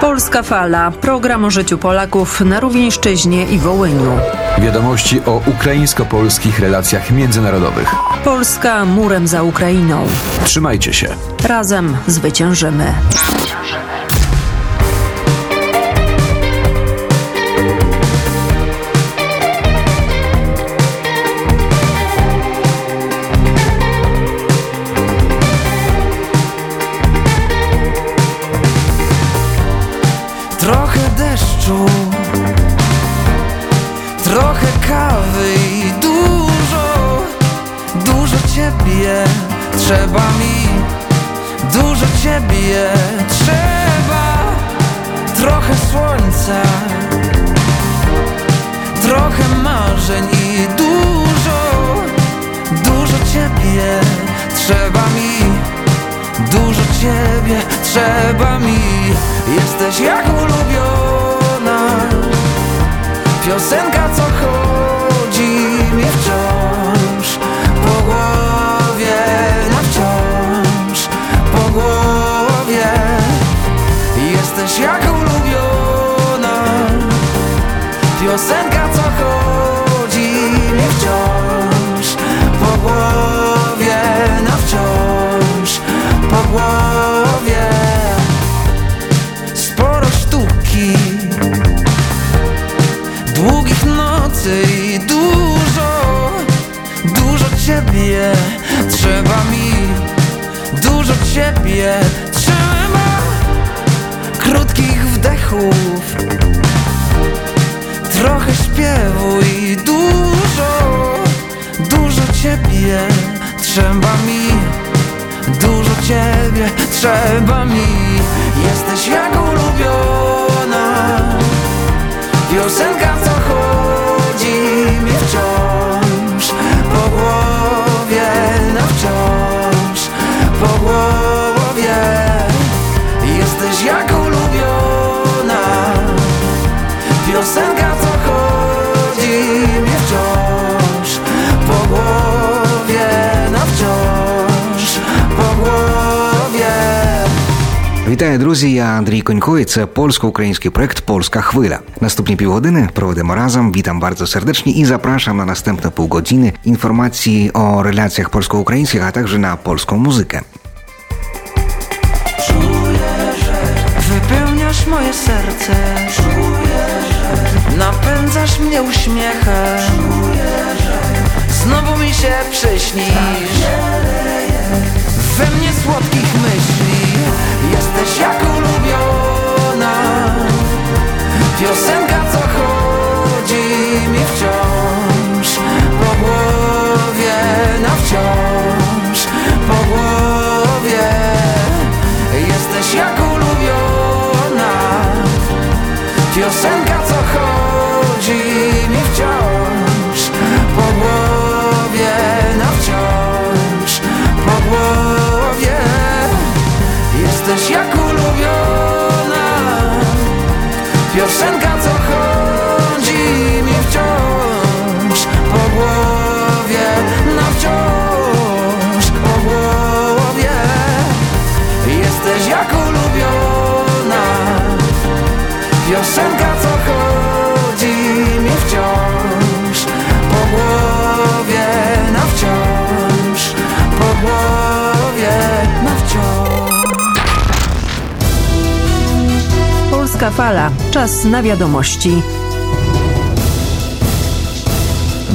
Polska Fala. Program o życiu Polaków na Rówieńszczyźnie i Wołyniu. Wiadomości o ukraińsko-polskich relacjach międzynarodowych. Polska murem za Ukrainą. Trzymajcie się. Razem zwyciężymy. Trzeba mi, dużo ciebie trzeba, trochę słońca, trochę marzeń i dużo, dużo ciebie trzeba mi. Dużo ciebie trzeba mi. Jesteś jak ulubiona. Piosenka co chodzi Trochę śpiewu Вітаю, друзі! Я Андрій Конько, і це польсько-український проект Польська хвиля. Наступні півгодини проведемо разом. Вітам bardzo serdecznie i zapraszam na następne pół godziny informacji o relacjach polsko-ukraińskich, a także na polską muzykę. Wypełniasz moje serce Czuję, że Napędzasz mnie uśmiechem Czuję, że Znowu mi się przyśnisz We mnie słodkich myśli Jesteś jak ulubiona Piosenka Jesteś jak ulubiona Piosenka co chodzi mi wciąż Po głowie na wciąż Po głowie na wciąż Polska Fala. Czas na wiadomości.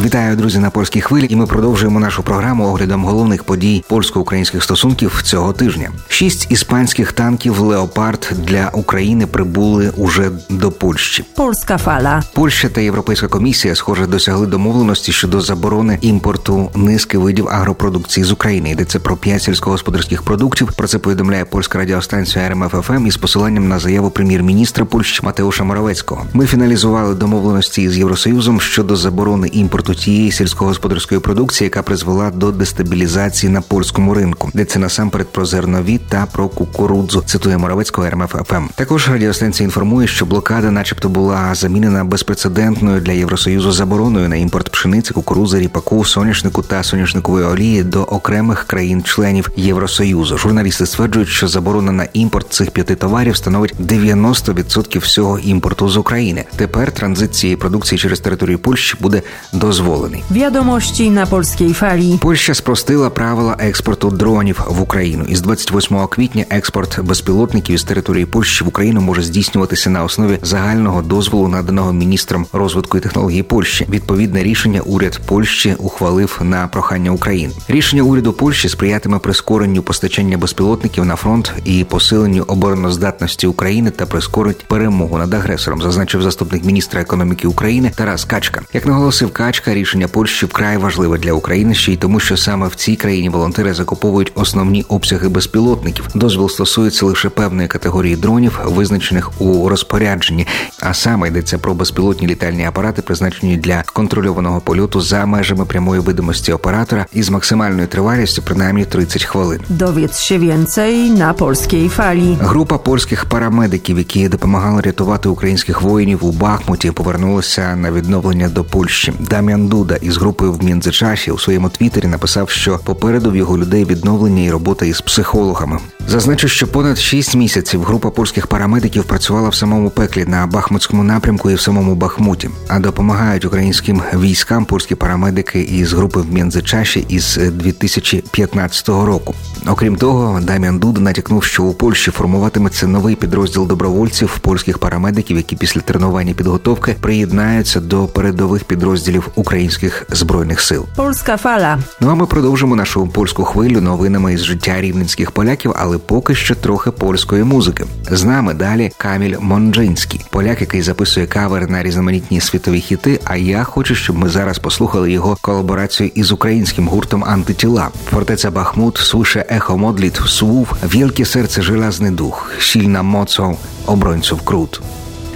Вітаю, друзі, на польській хвилі, і ми продовжуємо нашу програму оглядом головних подій польсько-українських стосунків цього тижня. Шість іспанських танків Леопард для України прибули уже до Польщі. Polska Fala. Польща та Європейська комісія, схоже, досягли домовленості щодо заборони імпорту низки видів агропродукції з України. Йдеться про п'ять сільськогосподарських продуктів. Про це повідомляє польська радіостанція РМФФМ із посиланням на заяву прем'єр-міністра Польщі Матеуша Моровецького. Ми фіналізували домовленості із Євросоюзом щодо заборони імпорту імпорту тієї сільськогосподарської продукції, яка призвела до дестабілізації на польському ринку. Йдеться насамперед про зернові та про кукурудзу. Цитує Моровецького РМФ ФМ. Також радіостанція інформує, що блокада, начебто, була замінена безпрецедентною для Євросоюзу забороною на імпорт пшениці, кукурудзи, ріпаку, соняшнику та соняшникової олії до окремих країн-членів Євросоюзу. Журналісти стверджують, що заборона на імпорт цих п'яти товарів становить 90% всього імпорту з України. Тепер транзит цієї продукції через територію Польщі буде дозволений. Wiadomości na polskiej fali. Польща спростила правила експорту дронів в Україну. Із 28 квітня експорт безпілотників із території Польщі в Україну може здійснюватися на основі загального дозволу, наданого міністром розвитку і технології Польщі. Відповідне рішення уряд Польщі ухвалив на прохання України. Рішення уряду Польщі сприятиме прискоренню постачання безпілотників на фронт і посиленню обороноздатності України та прискорить перемогу над агресором, зазначив заступник міністра економіки України Тарас Качка. Як наголосив Качка, рішення Польщі вкрай важливе для України ще й тому, що саме в цій країні волонтери закуповують основні обсяги безпілотників. Дозвіл стосується лише певної категорії дронів, визначених у розпорядженні, а саме йдеться про безпілотні літальні апарати, призначені для контрольованого польоту за межами прямої видимості оператора із максимальною тривалістю принаймні 30 хвилин. Dowiedz się więcej na polskiej fali. Група польських парамедиків, які допомагали рятувати українських воїнів у Бахмуті, повернулася на відновлення до Польщі. Дам'ян Дуда із групи в Міндзичаші у своєму твіттері написав, що попереду в його людей відновлення і робота із психологами. Зазначу, що понад 6 місяців група польських парамедиків працювала в самому пеклі на Бахмутському напрямку і в самому Бахмуті, а допомагають українським військам польські парамедики із групи в Міндзичаші із 2015 року. Окрім того, Дам'ян Дуда натякнув, що у Польщі формуватиметься новий підрозділ добровольців польських парамедиків, які після тренування і підготовки приєднаються до передових підрозділів українських збройних сил. Polska fala. Ну а ми продовжимо нашу польську хвилю новинами із життя рівненських поляків, але поки що трохи польської музики. З нами далі Каміль Монджинський, поляк, який записує кавер на різноманітні світові хіти. А я хочу, щоб ми зараз послухали його колаборацію із українським гуртом Антитіла. Фортеця Бахмут, słyszę echo modlitw słów, wielkie serce żelazny duch, silna mocą obrońców krót.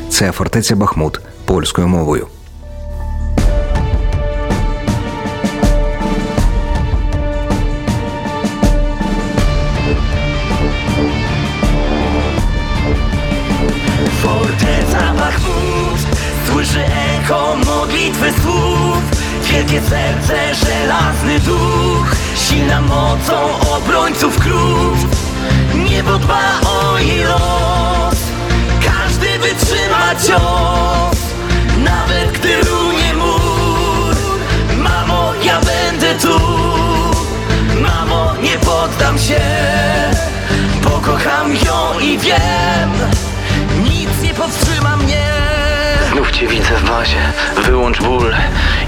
Це фортеця Бахмут польською мовою. Wielkie serce, żelazny duch Silna mocą obrońców krów Niebo dba o jej los Każdy wytrzyma cios. Nawet gdy runie mur Mamo, ja będę tu. Mamo, nie poddam się Pokocham ją i wiem Nic nie powstrzyma mnie Znów cię widzę w bazie, wyłącz ból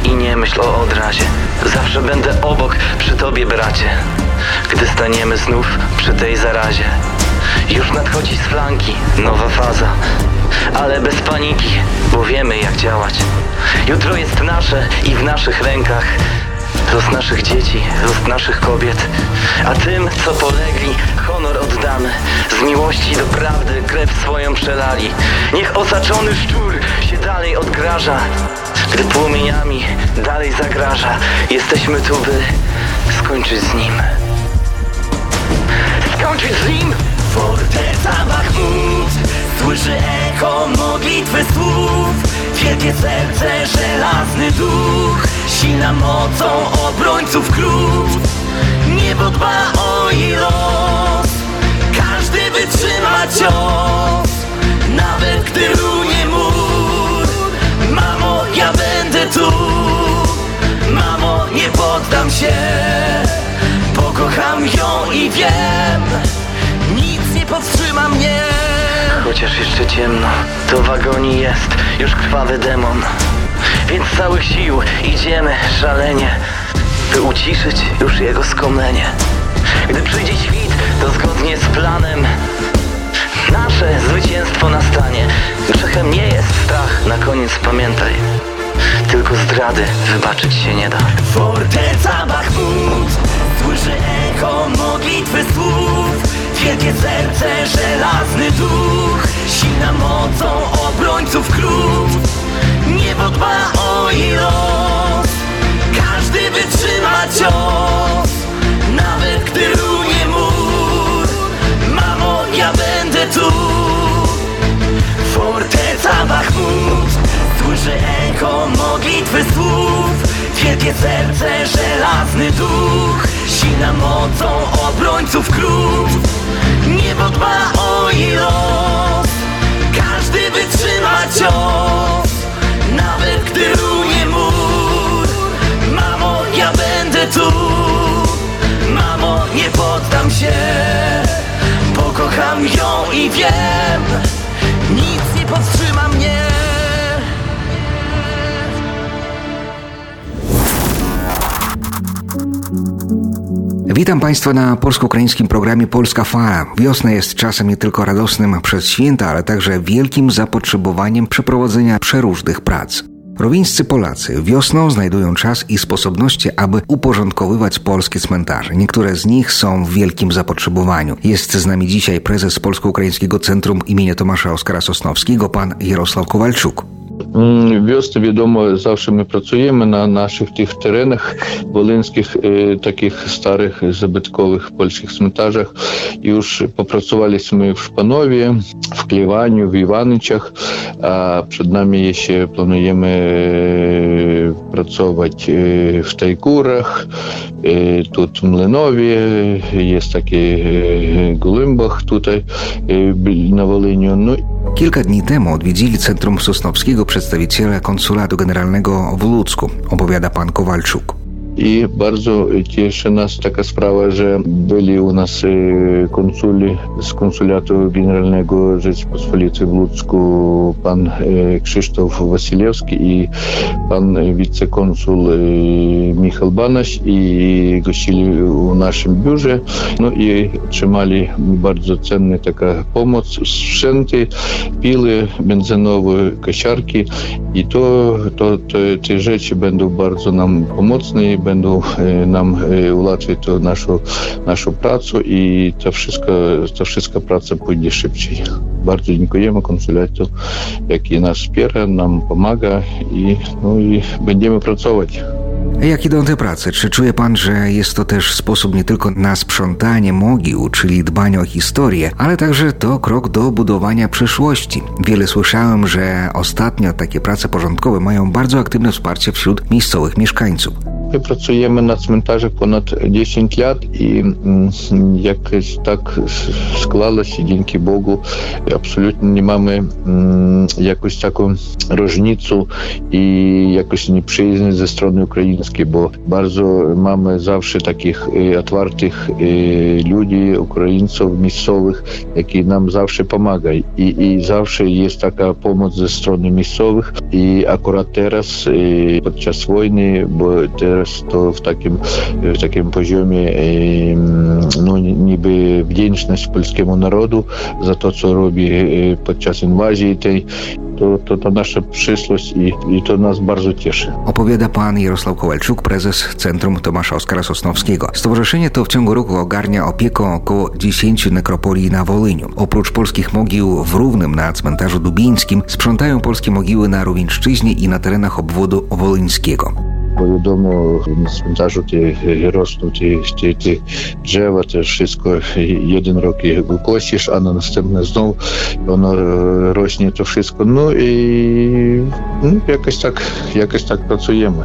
i nie myśl o odrazie. Zawsze będę obok, przy tobie bracie, gdy staniemy znów przy tej zarazie. Już nadchodzi z flanki nowa faza, ale bez paniki, bo wiemy jak działać. Jutro jest nasze i w naszych rękach. Los naszych dzieci, los naszych kobiet, a tym, co polegli, honor oddamy. Z miłości do prawdy krew swoją przelali. Niech osaczony szczur dalej odgraża, płomieniami dalej zagraża. Jesteśmy tu, by skończyć z nim. Skończyć z nim! Forteca Bachmut Słyszy echo modlitwy słów Wielkie serce, żelazny duch Silna mocą obrońców krów Niebo dba o jej los Każdy wytrzyma cios Nawet gdy runie Nie poddam się Pokocham ją i wiem Nic nie powstrzyma mnie Chociaż jeszcze ciemno, to w wagonie jest już krwawy demon. Więc z całych sił idziemy szalenie, by uciszyć już jego skomlenie. Gdy przyjdzie świt, to zgodnie z planem nasze zwycięstwo nastanie. Grzechem nie jest strach, na koniec pamiętaj. Tylko zdrady wybaczyć się nie da. Forteca Bachmut Słyszy echo modlitwy słów. Wielkie serce, żelazny duch Silna mocą obrońców krów Niebo dba o jej los wytrzyma cios. Nawet gdy runie mur Mamo, ja będę tu. Forteca Bachmut Słyszę echo modlitwy słów. Wielkie serce, żelazny duch. Silna mocą obrońców krów Niebo dba o jej los. Każdy wytrzyma cios. Nawet gdy runie mur. Mamo, ja będę tu. Mamo, nie poddam się. Pokocham ją i wiem Witam Państwa na polsko-ukraińskim programie Polska Fala. Wiosna jest czasem nie tylko radosnym przez święta, ale także wielkim zapotrzebowaniem przeprowadzenia przeróżnych prac. Rowińscy Polacy wiosną znajdują czas i sposobności, aby uporządkowywać polskie cmentarze. Niektóre z nich są w wielkim zapotrzebowaniu. Jest z nami dzisiaj prezes Polsko-Ukraińskiego Centrum imienia Tomasza Oskara Sosnowskiego, pan Jarosław Kowalczuk. М, Віости, відомо, завжди ми працюємо на наших тих теренах, волинських, е, таких старих забиткових польських цментажах. І уж попрацювали ми в Шпанові, в Клівані, в Іваничах. А перед нами ще плануємо е, працювати е, в Тайкурах, е, тут в Млинові, є такі е, Гулимбах тут е, біль- на Волиню. Ну Kilka dni temu odwiedzili Centrum Sosnowskiego przedstawiciele Konsulatu Generalnego w Ludzku, opowiada pan Kowalczuk. І bardzo cieszy nas taka sprawa, że byli u nas e, konsuli z konsulatu generalnego Rzeczypospolitej w Ludzku pan e, Krzysztof Wasiliewski i pan wicekonsul e, Michał Banaś i gościli u naszym biurze. No i otrzymali bardzo cenny taka pomoc, sprzęty, pily benzynowe, kosiarki i to, to, to te rzeczy będą bardzo nam pomocne i będą e, nam e, ułatwiać to naszą, naszą pracę i to wszystko, to wszystko praca pójdzie szybciej. Bardzo dziękujemy konsulatu, jaki nas wspiera, nam pomaga i, no i będziemy pracować. Jak idą te prace? Czy czuje pan, że jest to też sposób nie tylko na sprzątanie mogił, czyli dbanie o historię, ale także to krok do budowania przyszłości? Wiele słyszałem, że ostatnio takie prace porządkowe mają bardzo aktywne wsparcie wśród miejscowych mieszkańców. Ми працюємо на цментажах понад 10 лят, і якось так склалося, дінки Богу, абсолютно не маємо якусь таку рожницю і якось неприязнь зі сторони української, бо дуже маємо завжди таких е, отвартих е, людей, українців місцевих, які нам завжди допомагають. І, і завжди є така допомога зі сторони місцевих. І акурат зараз, е, під час війни, бо teraz to w takim, w takim poziomie no, niby wdzięczność polskiemu narodu za to, co robi e, podczas inwazji tej, to, to, to nasza przyszłość i, i to nas bardzo cieszy. Opowiada pan Jarosław Kowalczuk, prezes Centrum Tomasza Oskara Sosnowskiego. Stowarzyszenie to w ciągu roku ogarnia opieką około 10 nekropolii na Wolyniu. Oprócz polskich mogił w Równym na cmentarzu dubińskim sprzątają polskie mogiły na Rówieńszczyźnie i na terenach obwodu wolyńskiego. Bo wiadomo, na cmentarzu te rosną te, te, te drzewa, to wszystko jeden rok je kosisz, a na następne znowu ono e, rośnie to wszystko. No i no, jakoś tak, jakoś tak pracujemy.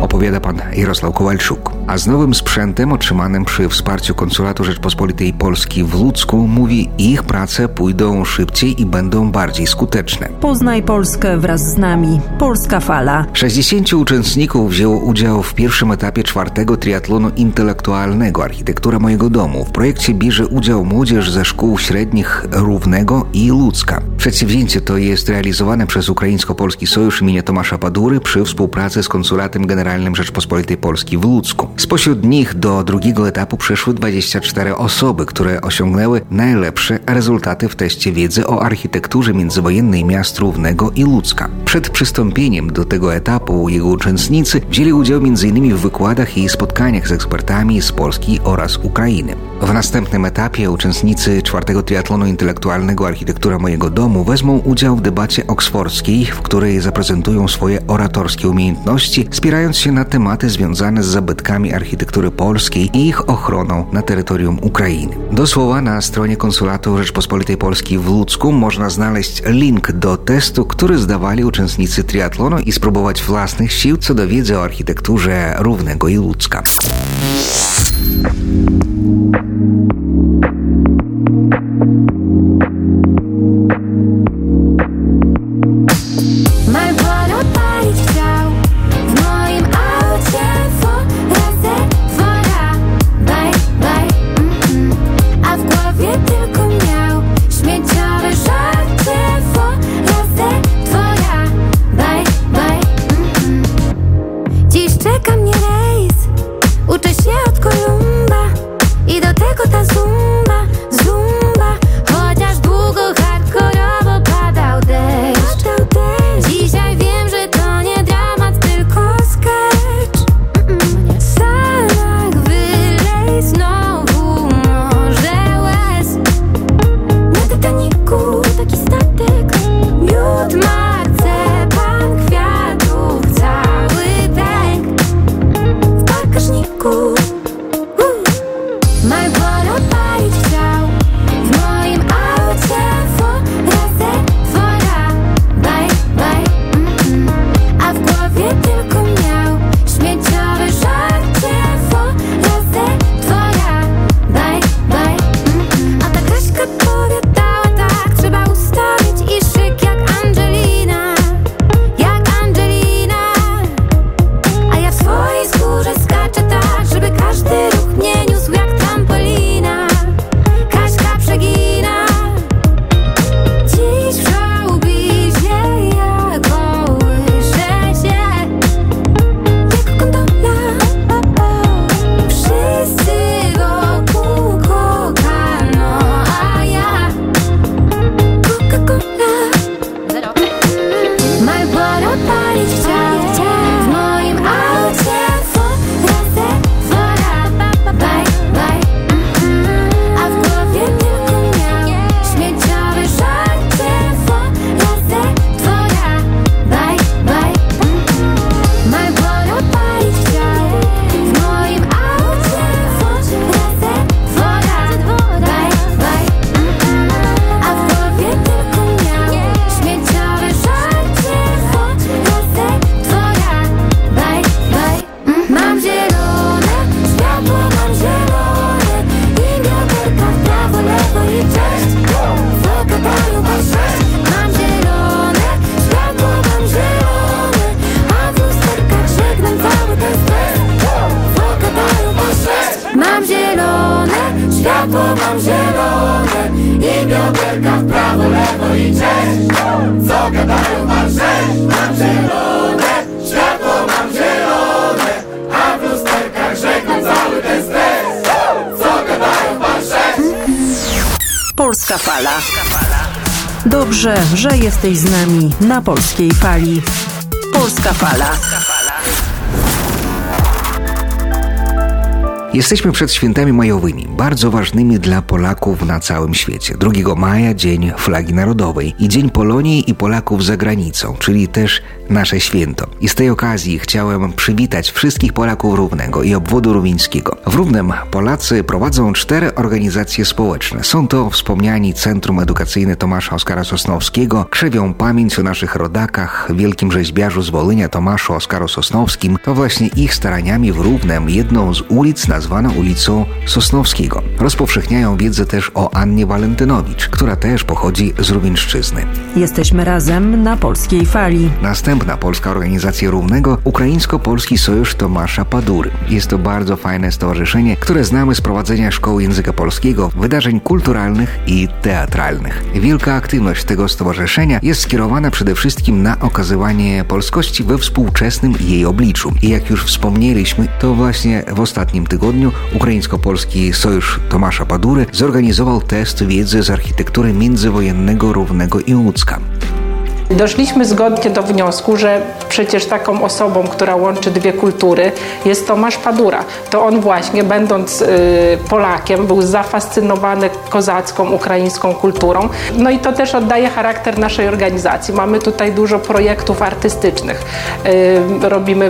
Opowiada pan Jarosław Kowalczuk. A z nowym sprzętem otrzymanym przy wsparciu Konsulatu Rzeczpospolitej Polski w Ludzku mówi, ich prace pójdą szybciej i będą bardziej skuteczne. Poznaj Polskę wraz z nami. Polska Fala. 60 uczestników wzięło udział w pierwszym etapie czwartego triatlonu intelektualnego Architektura mojego domu. W projekcie bierze udział młodzież ze szkół średnich Równego i Ludzka. Przedsięwzięcie to jest realizowane przez Ukraińsko-Polski Sojusz imienia Tomasza Padury przy współpracy z Konsulatem Generalnym Rzeczpospolitej Polski w Ludzku. Spośród nich do drugiego etapu przeszły 24 osoby, które osiągnęły najlepsze rezultaty w teście wiedzy o architekturze międzywojennej miast Równego i Ludzka. Przed przystąpieniem do tego etapu jego uczestnicy wzięli udział m.in. w wykładach i spotkaniach z ekspertami z Polski oraz Ukrainy. W następnym etapie uczestnicy czwartego triatlonu intelektualnego Architektura mojego domu wezmą udział w debacie oksfordzkiej, w której zaprezentują swoje oratorskie umiejętności, spierając się na tematy związane z zabytkami architektury polskiej i ich ochroną na terytorium Ukrainy. Do słowa na stronie Konsulatu Rzeczpospolitej Polskiej w Ludzku można znaleźć link do testu, który zdawali uczestnicy triatlonu i spróbować własnych sił co do wiedzy o architekturze Równego i Ludzka. Światło zielone A w lusterkach cały ten stres Co gadają Polska Fala. Dobrze, że jesteś z nami na polskiej fali. Polska Fala. Jesteśmy przed świętami majowymi, bardzo ważnymi dla Polaków na całym świecie. 2 maja Dzień Flagi Narodowej i Dzień Polonii i Polaków za granicą, czyli też nasze święto. I z tej okazji chciałem przywitać wszystkich Polaków Równego i obwodu rówieńskiego. W Równem Polacy prowadzą cztery organizacje społeczne. Są to wspomniani Centrum Edukacyjne Tomasza Oskara Sosnowskiego, krzewią pamięć o naszych rodakach, wielkim rzeźbiarzu z Wolynia Tomaszu Oskaru Sosnowskim. To właśnie ich staraniami w Równem jedną z ulic nazwano ulicą Sosnowskiego. Rozpowszechniają wiedzę też o Annie Walentynowicz, która też pochodzi z Rówieńszczyzny. Jesteśmy razem na polskiej fali. Następna polska organizacja równego Ukraińsko-Polski Sojusz Tomasza Padury. Jest to bardzo fajne stowarzyszenie, które znamy z prowadzenia szkoły języka polskiego, wydarzeń kulturalnych i teatralnych. Wielka aktywność tego stowarzyszenia jest skierowana przede wszystkim na okazywanie polskości we współczesnym jej obliczu. I jak już wspomnieliśmy, to właśnie w ostatnim tygodniu Ukraińsko-Polski Sojusz Tomasza Padury zorganizował test wiedzy z architektury międzywojennego Równego i Łódzka. Doszliśmy zgodnie do wniosku, że przecież taką osobą, która łączy dwie kultury jest Tomasz Padura. To on właśnie, będąc y, Polakiem, był zafascynowany kozacką, ukraińską kulturą. No i to też oddaje charakter naszej organizacji. Mamy tutaj dużo projektów artystycznych. Y, robimy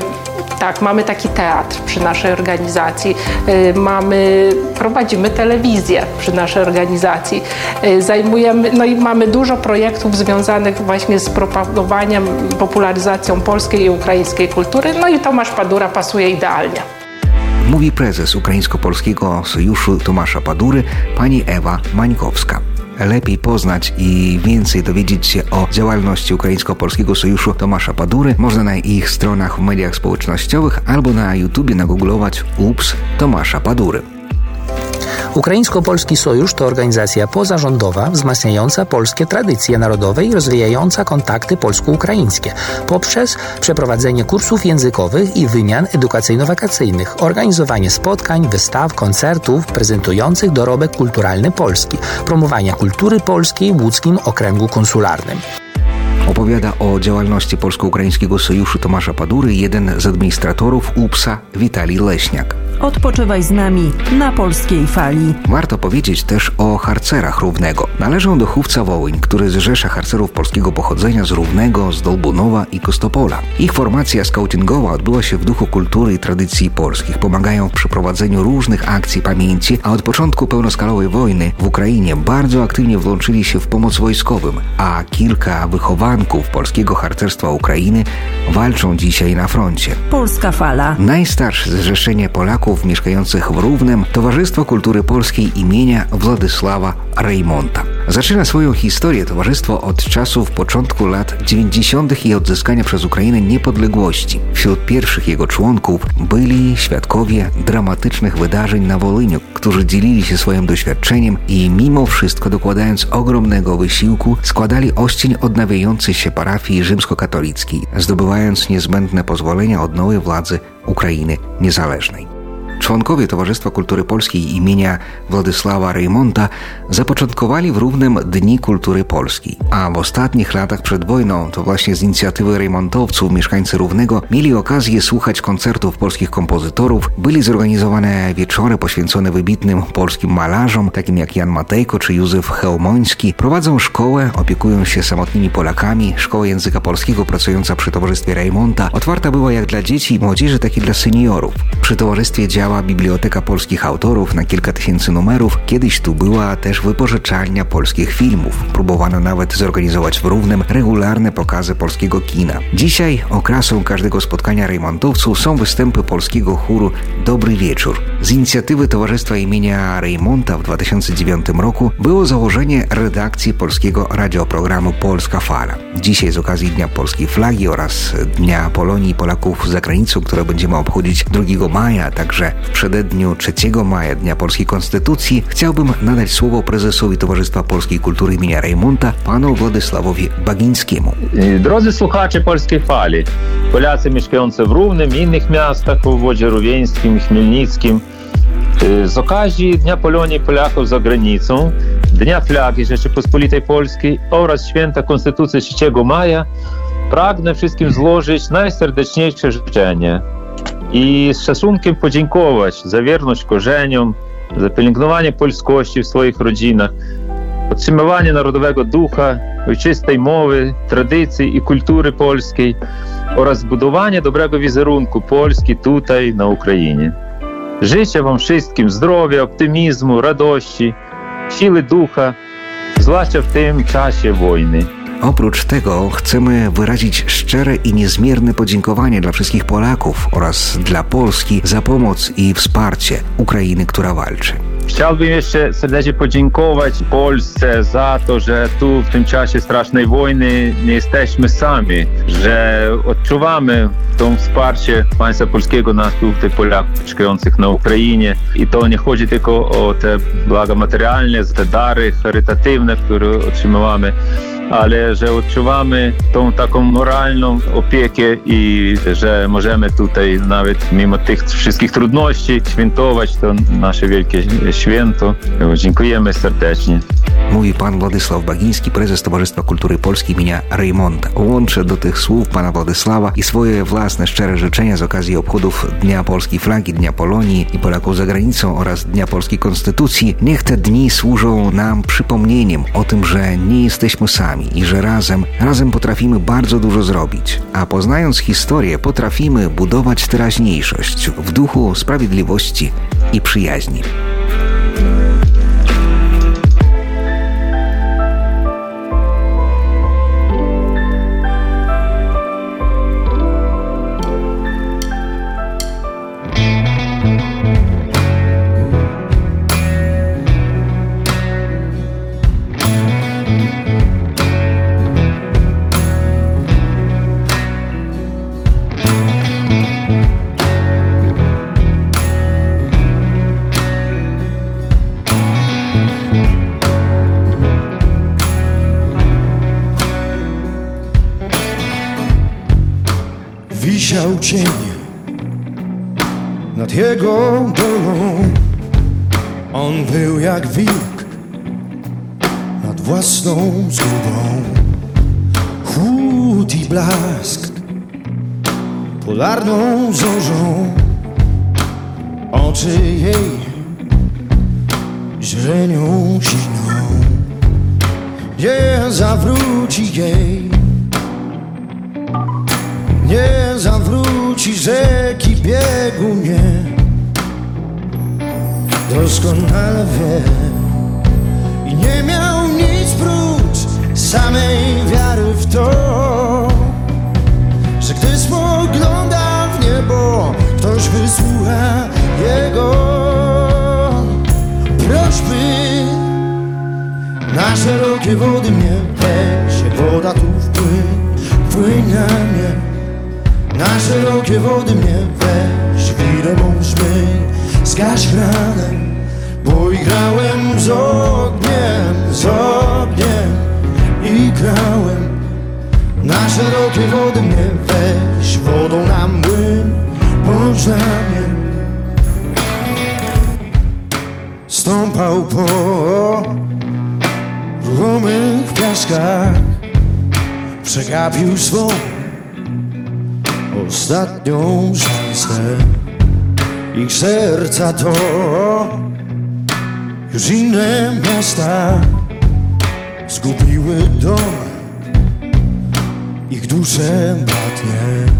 tak, mamy taki teatr przy naszej organizacji, y, mamy, prowadzimy telewizję przy naszej organizacji, zajmujemy, no i mamy dużo projektów związanych właśnie z propagowaniem, popularyzacją polskiej i ukraińskiej kultury, no i Tomasz Padura pasuje idealnie. Mówi prezes Ukraińsko-Polskiego Sojuszu Tomasza Padury, pani Ewa Mańkowska. Lepiej poznać i więcej dowiedzieć się o działalności Ukraińsko-Polskiego Sojuszu Tomasza Padury można na ich stronach w mediach społecznościowych albo na YouTubie nagooglować UPS Tomasza Padury. Ukraińsko-Polski Sojusz to organizacja pozarządowa wzmacniająca polskie tradycje narodowe i rozwijająca kontakty polsko-ukraińskie poprzez przeprowadzenie kursów językowych i wymian edukacyjno-wakacyjnych, organizowanie spotkań, wystaw, koncertów prezentujących dorobek kulturalny Polski, promowania kultury polskiej w łódzkim okręgu konsularnym. Opowiada o działalności Polsko-Ukraińskiego Sojuszu Tomasza Padury jeden z administratorów UPS-a Witalij Leśniak. Odpoczywaj z nami na polskiej fali. Warto powiedzieć też o harcerach Równego. Należą do chówca Wołyń, który zrzesza harcerów polskiego pochodzenia z Równego, z Dolbunowa i Kostopola. Ich formacja skautingowa odbyła się w duchu kultury i tradycji polskich. Pomagają w przeprowadzeniu różnych akcji pamięci, a od początku pełnoskalowej wojny w Ukrainie bardzo aktywnie włączyli się w pomoc wojskowym, a kilka wychowanków polskiego harcerstwa Ukrainy walczą dzisiaj na froncie. Polska fala. Najstarsze zrzeszenie Polaków mieszkających w Równem Towarzystwo Kultury Polskiej imienia Władysława Rejmonta. Zaczyna swoją historię towarzystwo od czasów początku lat 90. i odzyskania przez Ukrainę niepodległości. Wśród pierwszych jego członków byli świadkowie dramatycznych wydarzeń na Wolyniu, którzy dzielili się swoim doświadczeniem i mimo wszystko dokładając ogromnego wysiłku składali oścień odnawiającej się parafii rzymskokatolickiej, zdobywając niezbędne pozwolenia od nowej władzy Ukrainy niezależnej. Członkowie Towarzystwa Kultury Polskiej imienia Władysława Rejmonta zapoczątkowali w Równem Dni Kultury Polskiej, a w ostatnich latach przed wojną to właśnie z inicjatywy rejmontowców mieszkańcy Równego mieli okazję słuchać koncertów polskich kompozytorów, byli zorganizowane wieczory poświęcone wybitnym polskim malarzom, takim jak Jan Matejko czy Józef Chełmoński, prowadzą szkołę, opiekują się samotnymi Polakami, szkoła języka polskiego pracująca przy Towarzystwie Rejmonta otwarta była jak dla dzieci i młodzieży, tak i dla seniorów. Przy towarzystwie działa Biblioteka Polskich Autorów na kilka tysięcy numerów. Kiedyś tu była też wypożyczalnia polskich filmów. Próbowano nawet zorganizować w Równem regularne pokazy polskiego kina. Dzisiaj okrasą każdego spotkania rejmontowców są występy polskiego chóru Dobry Wieczór. Z inicjatywy Towarzystwa imienia Rejmonta w 2009 roku było założenie redakcji polskiego radioprogramu Polska Fala. Dzisiaj z okazji Dnia Polskiej Flagi oraz Dnia Polonii i Polaków za granicą, które będziemy obchodzić 2 maja, także w przededniu 3 maja Dnia Polskiej Konstytucji, chciałbym nadać słowo prezesowi Towarzystwa Polskiej Kultury imienia Rejmonta, panu Władysławowi Bagińskiemu. Drodzy słuchacze Polskiej Fali, Polacy mieszkający w Równym i innych miastach w obwodzie rówieńskim, chmielnickim, y, z okazji Dnia Polonii Polaków za granicą, Dnia Flagi Rzeczypospolitej Polskiej oraz Święta Konstytucji 3 maja pragnę wszystkim złożyć najserdeczniejsze życzenie i z szacunkiem podziękować za wierność korzeniom, za pielęgnowanie polskości w swoich rodzinach, podtrzymywanie narodowego ducha, ojczystej mowy, tradycji i kultury polskiej oraz budowanie dobrego wizerunku Polski tutaj na Ukrainie. Życzę Wam wszystkim zdrowia, optymizmu, radości, siły ducha, zwłaszcza w tym czasie wojny. Oprócz tego chcemy wyrazić szczere i niezmierne podziękowanie dla wszystkich Polaków oraz dla Polski za pomoc i wsparcie Ukrainy, która walczy. Chciałbym jeszcze serdecznie podziękować Polsce za to, że tu w tym czasie strasznej wojny nie jesteśmy sami, że odczuwamy to wsparcie państwa polskiego nas tutaj Polaków mieszkających na Ukrainie i to nie chodzi tylko o te blaga materialne, te dary charytatywne, które otrzymujemy, ale że odczuwamy tą taką moralną opiekę i że możemy tutaj nawet mimo tych wszystkich trudności świętować to nasze wielkie święto. Dziękujemy serdecznie. Mówi pan Władysław Bagiński, prezes Towarzystwa Kultury Polskiej imienia Reymonta. Łączę do tych słów pana Władysława i swoje własne szczere życzenia z okazji obchodów Dnia Polskiej Flagi, Dnia Polonii i Polaków za granicą oraz Dnia Polskiej Konstytucji. Niech te dni służą nam przypomnieniem o tym, że nie jesteśmy sami i że razem, razem potrafimy bardzo dużo zrobić. A poznając historię, potrafimy budować teraźniejszość w duchu sprawiedliwości i przyjaźni. Wisiał cień nad jego dolą. On był jak wilk nad własną zgubą. Chłód i blask polarną zorzą. Oczy jej źrenią siną. Nie zawróci jej nie zawróci rzeki biegu nie Doskonale wie. I nie miał nic prócz samej wiary w to Że gdy spogląda w niebo Ktoś wysłucha jego prośby. Na szerokie wody mnie weź woda tu wpłyń na mnie na szerokie wody mnie weź Wirę mą zmyj, zgaś ranę Bo igrałem z ogniem, z ogniem I grałem. Na szerokie wody mnie weź Wodą na młyn, bądź na Stąpał po ruchomych piaskach Przegapił swą ostatnią szansę Ich serca to już inne miasta Zgubiły dom Ich dusze bratnie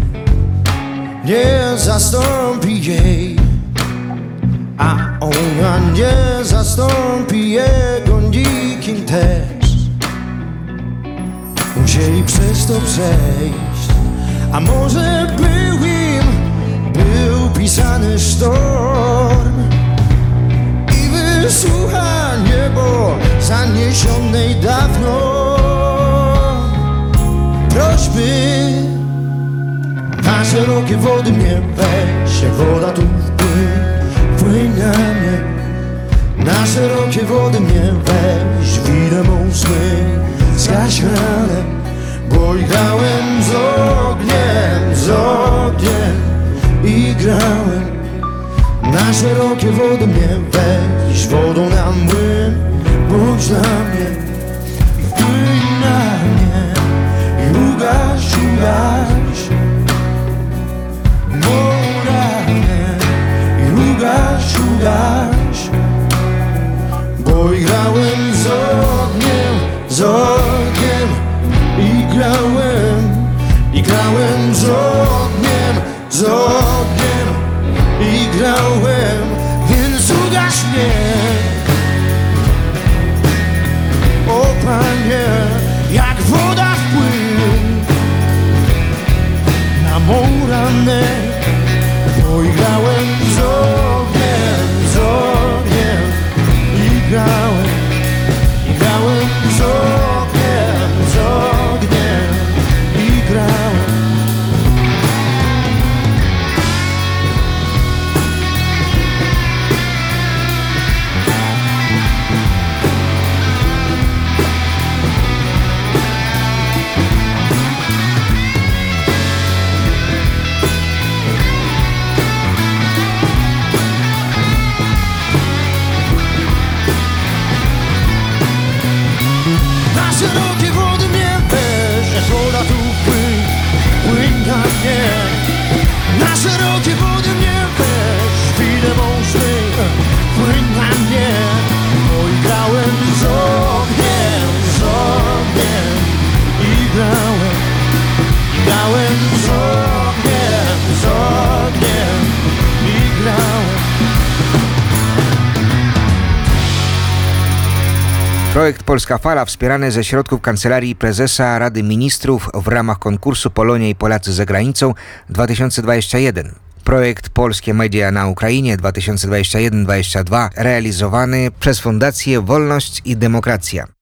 Nie zastąpi jej A ona nie zastąpi jego nikim też. Musieli przez to przejść a może był im, był pisany sztorm? I wysłucha niebo zaniesionej dawno. Prośby na szerokie wody mnie weź woda tu wpłyń, wpłyń na mnie. Na szerokie wody mnie weź Wirę mą zmyj, zgaś bo grałem z ogniem, z ogniem i grałem. Na szerokie wody mnie weź wodą na młyn Bądź na mnie. Wpłyń na mnie I ugaś, ugaś Polska Fala wspierany ze środków Kancelarii Prezesa Rady Ministrów w ramach konkursu Polonia i Polacy za granicą 2021. Projekt Polskie Media na Ukrainie 2021-2022 realizowany przez Fundację Wolność i Demokracja.